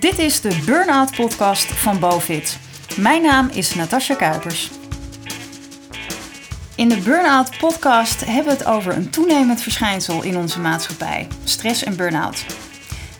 Dit is de Burnout Podcast van Bovit. Mijn naam is Natasja Kuipers. In de Burnout Podcast hebben we het over een toenemend verschijnsel in onze maatschappij: stress en burn-out.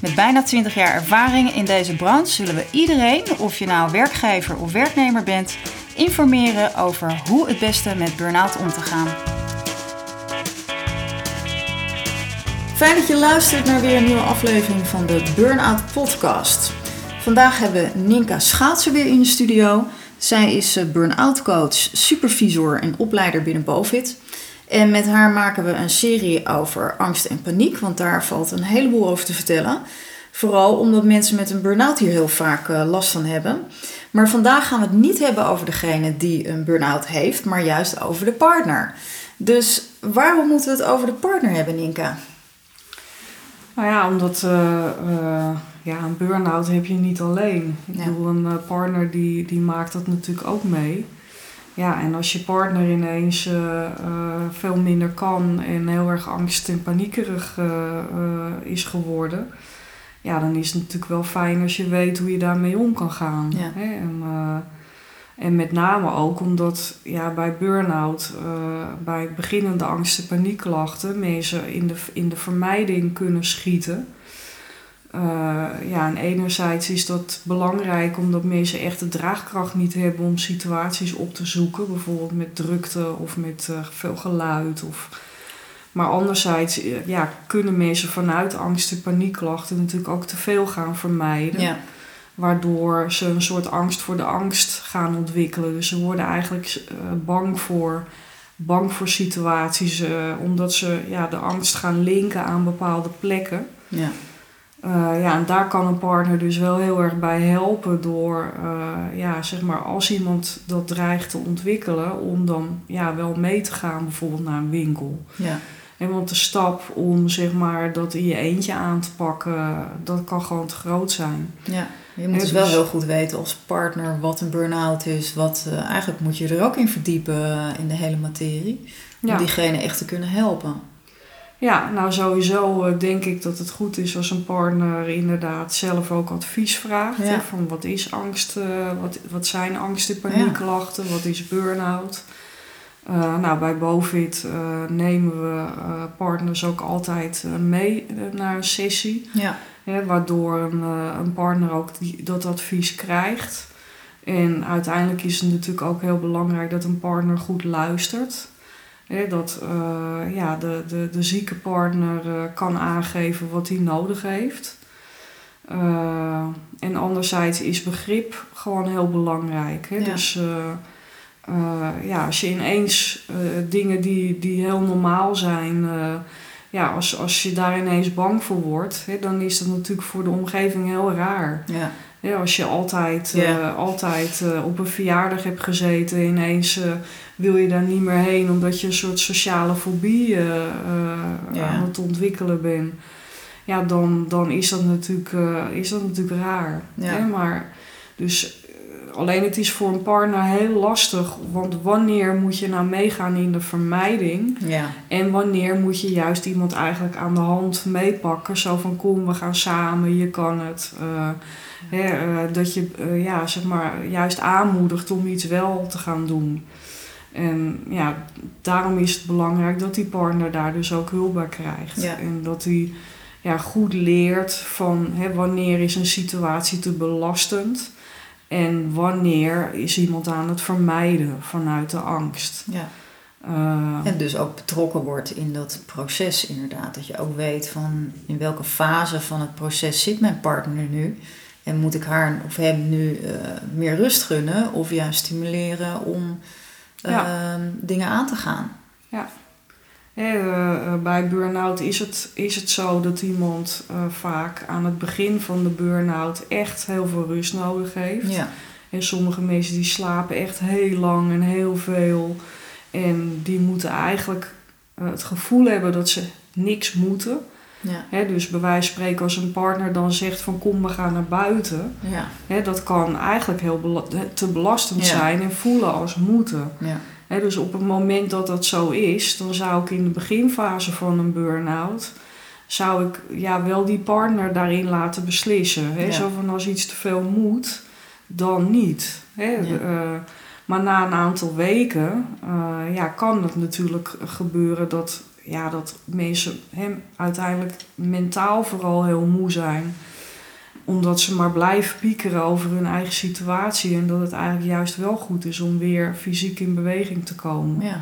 Met bijna 20 jaar ervaring in deze branche zullen we iedereen, of je nou werkgever of werknemer bent, informeren over hoe het beste met burn-out om te gaan. Fijn dat je luistert naar weer een nieuwe aflevering van de Burnout Podcast. Vandaag hebben we Ninka Schaatser weer in de studio. Zij is eh, burn-out coach, supervisor en opleider binnen Bovit. En met haar maken we een serie over angst en paniek, want daar valt een heleboel over te vertellen. Vooral omdat mensen met een burn-out hier heel vaak eh, last van hebben. Maar vandaag gaan we het niet hebben over degene die een burn-out heeft, maar juist over de partner. Dus waarom moeten we het over de partner hebben, Ninka? Nou ja, omdat uh, uh, ja, een burn-out heb je niet alleen. Ik bedoel, een uh, partner die, die maakt dat natuurlijk ook mee. Ja, en als je partner ineens veel minder kan en heel erg angst en paniekerig is geworden, ja, dan is het natuurlijk wel fijn als je weet hoe je daarmee om kan gaan. Ja. Hè? En, en met name ook omdat ja, bij burn-out, uh, bij beginnende angst- en paniekklachten, mensen in de, in de vermijding kunnen schieten. Uh, ja, en enerzijds is dat belangrijk omdat mensen echt de draagkracht niet hebben om situaties op te zoeken, bijvoorbeeld met drukte of met uh, veel geluid. Of... Maar anderzijds ja, kunnen mensen vanuit angst- en paniekklachten natuurlijk ook te veel gaan vermijden. Ja. Waardoor ze een soort angst voor de angst gaan ontwikkelen. Dus ze worden eigenlijk uh, bang, voor, bang voor situaties, uh, omdat ze ja, de angst gaan linken aan bepaalde plekken. Ja. Uh, ja, en daar kan een partner dus wel heel erg bij helpen door, ja, zeg maar, als iemand dat dreigt te ontwikkelen, om dan ja, wel mee te gaan bijvoorbeeld naar een winkel. Ja. En want de stap om zeg maar, dat in je eentje aan te pakken, dat kan gewoon te groot zijn. Ja. Je moet dus wel heel goed weten als partner wat een burn-out is. Wat, uh, eigenlijk moet je er ook in verdiepen uh, in de hele materie. Om Ja. diegene echt te kunnen helpen. Ja, nou sowieso uh, denk ik dat het goed is als een partner inderdaad zelf ook advies vraagt. Ja. Hè, van wat is angst, wat, wat zijn angst- en paniekklachten, ja. wat is burn-out. nou, bij Bovit nemen we partners ook altijd mee naar een sessie. Ja. Hè, waardoor een, uh, een partner ook die, dat advies krijgt. En uiteindelijk is het natuurlijk ook heel belangrijk dat een partner goed luistert. Hè, dat uh, ja, de, de, de zieke partner uh, kan aangeven wat hij nodig heeft. en anderzijds is begrip gewoon heel belangrijk. Hè? Ja. Dus ja, als je ineens dingen die, die heel normaal zijn ja, als, als je daar ineens bang voor wordt, hè, dan is dat natuurlijk voor de omgeving heel raar. Ja. Ja, als je altijd, uh, altijd uh, op een verjaardag hebt gezeten, ineens uh, wil je daar niet meer heen omdat je een soort sociale fobie Ja. aan het ontwikkelen bent. Ja, dan, dan is, dat natuurlijk, is dat natuurlijk raar. Hè? Maar dus alleen het is voor een partner heel lastig, want wanneer moet je nou meegaan in de vermijding Ja. en wanneer moet je juist iemand eigenlijk aan de hand meepakken, zo van kom we gaan samen, je kan het. Uh, hè, uh, dat je uh, ja, zeg maar, juist aanmoedigt om iets wel te gaan doen. En ja, daarom is het belangrijk dat die partner daar dus ook hulp bij krijgt. Ja. En dat hij ja, goed leert van hè, wanneer is een situatie te belastend en wanneer is iemand aan het vermijden vanuit de angst. ja. Uh, En dus ook betrokken wordt in dat proces inderdaad. Dat je ook weet van in welke fase van het proces zit mijn partner nu. En moet ik haar of hem nu uh, meer rust gunnen of juist stimuleren om uh, Ja. dingen aan te gaan. Ja. Eh, bij burn-out is het, is het zo dat iemand eh, vaak aan het begin van de burn-out echt heel veel rust nodig heeft. Ja. En sommige mensen die slapen echt heel lang en heel veel. En die moeten eigenlijk eh, het gevoel hebben dat ze niks moeten. Ja. Hè, dus bij wijze van spreken als een partner dan zegt van kom we gaan naar buiten. Ja. Hè, dat kan eigenlijk heel bela te belastend zijn en voelen als moeten. Ja. Dus op het moment dat dat zo is, dan zou ik in de beginfase van een burn-out zou ik ja, wel die partner daarin laten beslissen. Hè? Ja. Zo van als iets te veel moet, dan niet. Hè? Ja. Eh, maar na een aantal weken eh, ja, kan het natuurlijk gebeuren dat, ja, dat mensen hè, uiteindelijk mentaal vooral heel moe zijn. Omdat ze maar blijven piekeren over hun eigen situatie. En dat het eigenlijk juist wel goed is om weer fysiek in beweging te komen. Ja.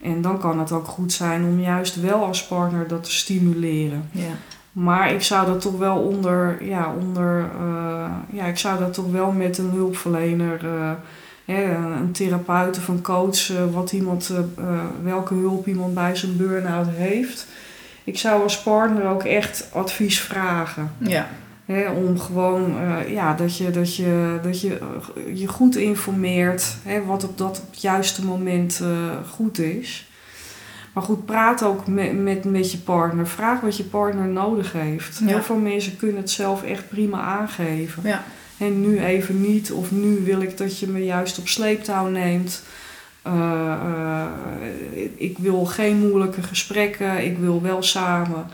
En dan kan het ook goed zijn om juist wel als partner dat te stimuleren. Ja. Maar ik zou dat toch wel onder, ja, onder, eh, ja, ik zou dat toch wel met een hulpverlener, eh, hè, een therapeut of een coach, eh, wat iemand, welke hulp iemand bij zijn burn-out heeft. Ik zou als partner ook echt advies vragen. Ja. Hè, om gewoon eh, ja, dat je, dat je, dat je eh, je goed informeert hè, wat op dat op het juiste moment eh, goed is. Maar goed, praat ook met, met, met je partner. Vraag wat je partner nodig heeft. Ja. Heel veel mensen kunnen het zelf echt prima aangeven. Ja. En nu even niet, of nu wil ik dat je me juist op sleeptouw neemt. Ik wil geen moeilijke gesprekken. Ik wil wel samen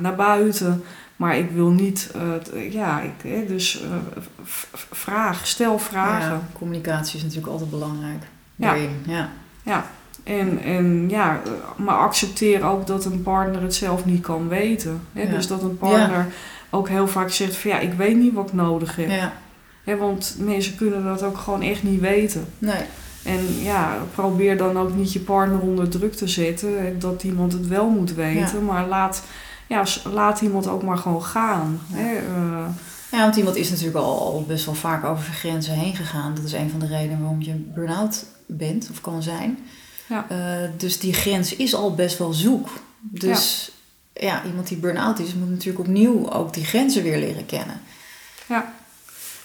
naar buiten. Maar ik wil niet, eh, t- ja, ik, dus eh, vraag, stel vragen. Ja, communicatie is natuurlijk altijd belangrijk. Ja. Daarin. Ja. En, en ja, eh, maar accepteer ook dat een partner het zelf niet kan weten. Hè? Ja. Dus dat een partner ook heel vaak zegt van ja, ik weet niet wat ik nodig heb. Ja. Hè, want mensen kunnen dat ook gewoon echt niet weten. Nee. En ja, probeer dan ook niet je partner onder druk te zetten. hè, Dat iemand het wel moet weten. Maar laat, ja, laat iemand ook maar gewoon gaan. Ja. Hè? eh, Ja, want iemand is natuurlijk al, best wel vaak over zijn grenzen heen gegaan. Dat is een van de redenen waarom je burn-out bent of kan zijn. Ja. Eh, dus die grens is al best wel zoek. Dus ja. iemand die burn-out is, moet natuurlijk opnieuw ook die grenzen weer leren kennen.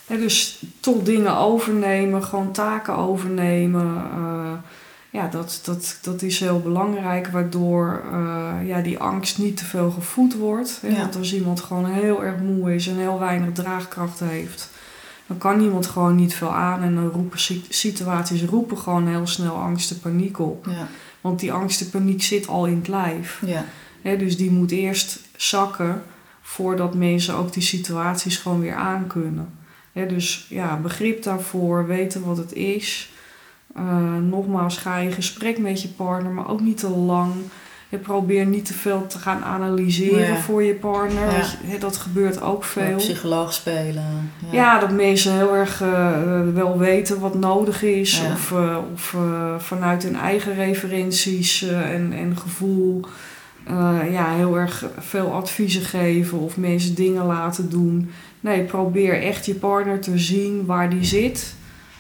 Hè, dus toch dingen overnemen, gewoon taken overnemen. eh, ja, dat, dat, dat is heel belangrijk, waardoor eh, ja, die angst niet te veel gevoed wordt. Hè? Ja. Want als iemand gewoon heel erg moe is en heel weinig draagkracht heeft, dan kan iemand gewoon niet veel aan. En dan roepen si- situaties roepen gewoon heel snel angst en paniek op. Ja, Want die angst en paniek zit al in het lijf. ja, Hè, dus die moet eerst zakken voordat mensen ook die situaties gewoon weer aankunnen. Hè, dus ja, begrip daarvoor, weten wat het is. Eh, nogmaals, ga in gesprek met je partner, maar ook niet te lang. Hè, probeer niet te veel te gaan analyseren Ja. voor je partner. Ja. je- dat gebeurt ook veel. psycholoog spelen. Ja, dat mensen heel erg eh, wel weten wat nodig is. Of, eh, of vanuit hun eigen referenties en, en gevoel ja, heel erg veel adviezen geven of mensen dingen laten doen. Nee, probeer echt je partner te zien waar die zit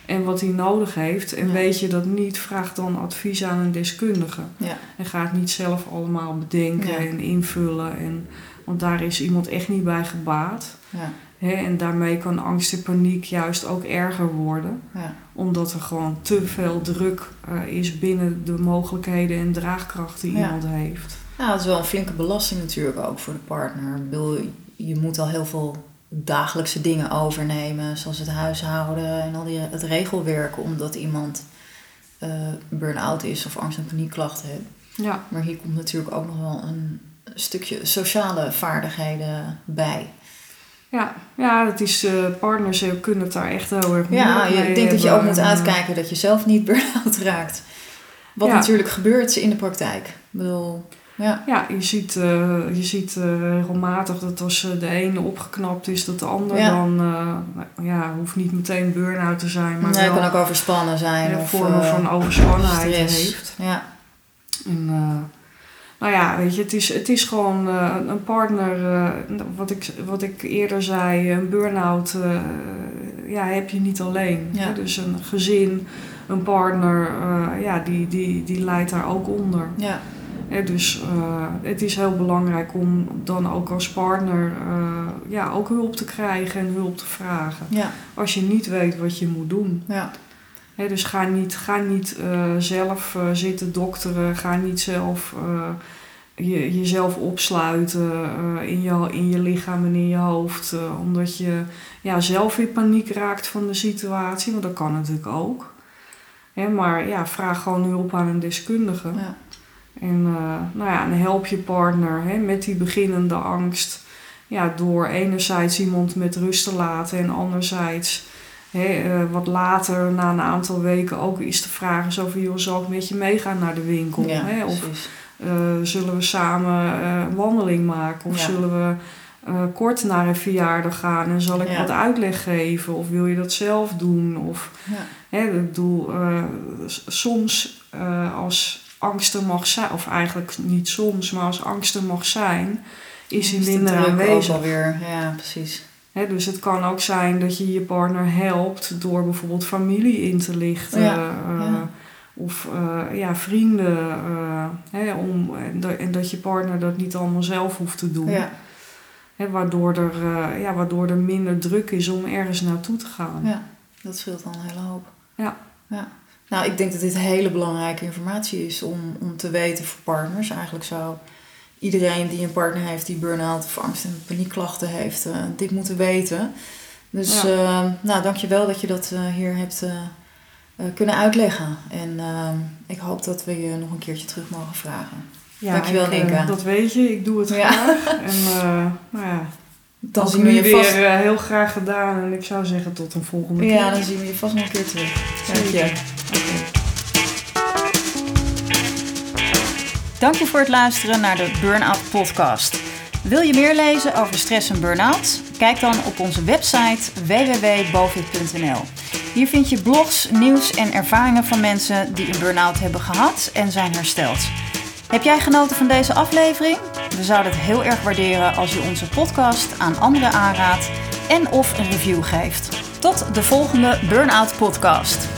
en wat hij nodig heeft. En Ja. weet je dat niet, vraag dan advies aan een deskundige. Ja. En ga het niet zelf allemaal bedenken Ja. en invullen. En, want daar is iemand echt niet bij gebaat. En daarmee kan angst en paniek juist ook erger worden. ja, Omdat er gewoon te veel druk eh, is binnen de mogelijkheden en draagkracht die iemand heeft. Ja, dat is wel een flinke belasting natuurlijk ook voor de partner. Ik bedoel, je moet al heel veel dagelijkse dingen overnemen, zoals het huishouden en al die, het regelwerk, omdat iemand eh burn-out is of angst- en paniekklachten heeft. Ja, Maar hier komt natuurlijk ook nog wel een stukje sociale vaardigheden bij. ja, ja het is, eh, partners kunnen het daar echt heel erg Ja, mee denkt dat je ook moet eh, uitkijken dat je zelf niet burn-out raakt. Wat Ja. natuurlijk gebeurt in de praktijk. Ik bedoel, ja, Ja, je ziet, eh, je ziet eh, regelmatig dat als eh, de ene opgeknapt is, dat de ander Ja. dan, nou ja, hoeft niet meteen burn-out te zijn, maar nee, wel kan ook overspannen zijn. eh, of, vormen eh, van overspannenheid stress. heeft. Ja, En, nou ja, weet je, het is, het is gewoon een partner, wat, ik, wat ik eerder zei, een burn-out ja, heb je niet alleen. Ja. Dus een gezin, een partner, ja, die, die, die leidt daar ook onder. ja, dus eh, het is heel belangrijk om dan ook als partner eh, ja, ook hulp te krijgen en hulp te vragen. ja, Als je niet weet wat je moet doen. ja, dus ga niet, ga niet eh, zelf zitten dokteren. Ga niet zelf je, jezelf opsluiten in, je, in je lichaam en in je hoofd. omdat je ja, zelf in paniek raakt van de situatie. Want dat kan natuurlijk ook. Maar ja, vraag gewoon hulp aan een deskundige. ja. En nou ja, en help je partner hè, met die beginnende angst. Ja, door enerzijds iemand met rust te laten en anderzijds hè, wat later, na een aantal weken, ook eens te vragen: zo van, joh, zal ik met je meegaan naar de winkel? Ja, hè? Of precies. zullen we samen een wandeling maken? Of Ja. zullen we eh, kort naar een verjaardag gaan en zal ik Ja. wat uitleg geven? Of wil je dat zelf doen? Of, hè, ik bedoel, eh, soms eh, als angst er mag zijn, of eigenlijk niet soms, maar als angst er mag zijn, is hij de minder aanwezig. Alweer. Ja, precies. Dus het kan ook zijn dat je je partner helpt door bijvoorbeeld familie in te lichten. Ja, eh, ja. Of eh, ja, vrienden. eh, om, en, dat, je partner dat niet allemaal zelf hoeft te doen. Ja. Waardoor, er, ja, waardoor er minder druk is om ergens naartoe te gaan. ja, dat scheelt dan een hele hoop. Ja. ja. Nou, ik denk dat dit hele belangrijke informatie is om, om te weten voor partners. Eigenlijk zou iedereen die een partner heeft die burn-out of angst- en paniekklachten heeft, eh, dit moeten weten. Dus Ja. eh, nou, dankjewel dat je dat eh, hier hebt kunnen uitleggen. En ik hoop dat we je nog een keertje terug mogen vragen. Ja, Dankjewel, Ninka. dat weet je, ik doe het Ja. graag. En uh, nou ja, Dan zien we je weer vast. uh, heel graag gedaan. En ik zou zeggen tot een volgende keer. Ja, dan zien we je vast nog een keer terug. Dank je. Dank je voor het luisteren naar de Burnout Podcast. Wil je meer lezen over stress en burn-out? Kijk dan op onze website www.bovit.nl. Hier vind je blogs, nieuws en ervaringen van mensen die een burn-out hebben gehad en zijn hersteld. Heb jij genoten van deze aflevering? We zouden het heel erg waarderen als je onze podcast aan anderen aanraadt en of een review geeft. Tot de volgende Burnout Podcast.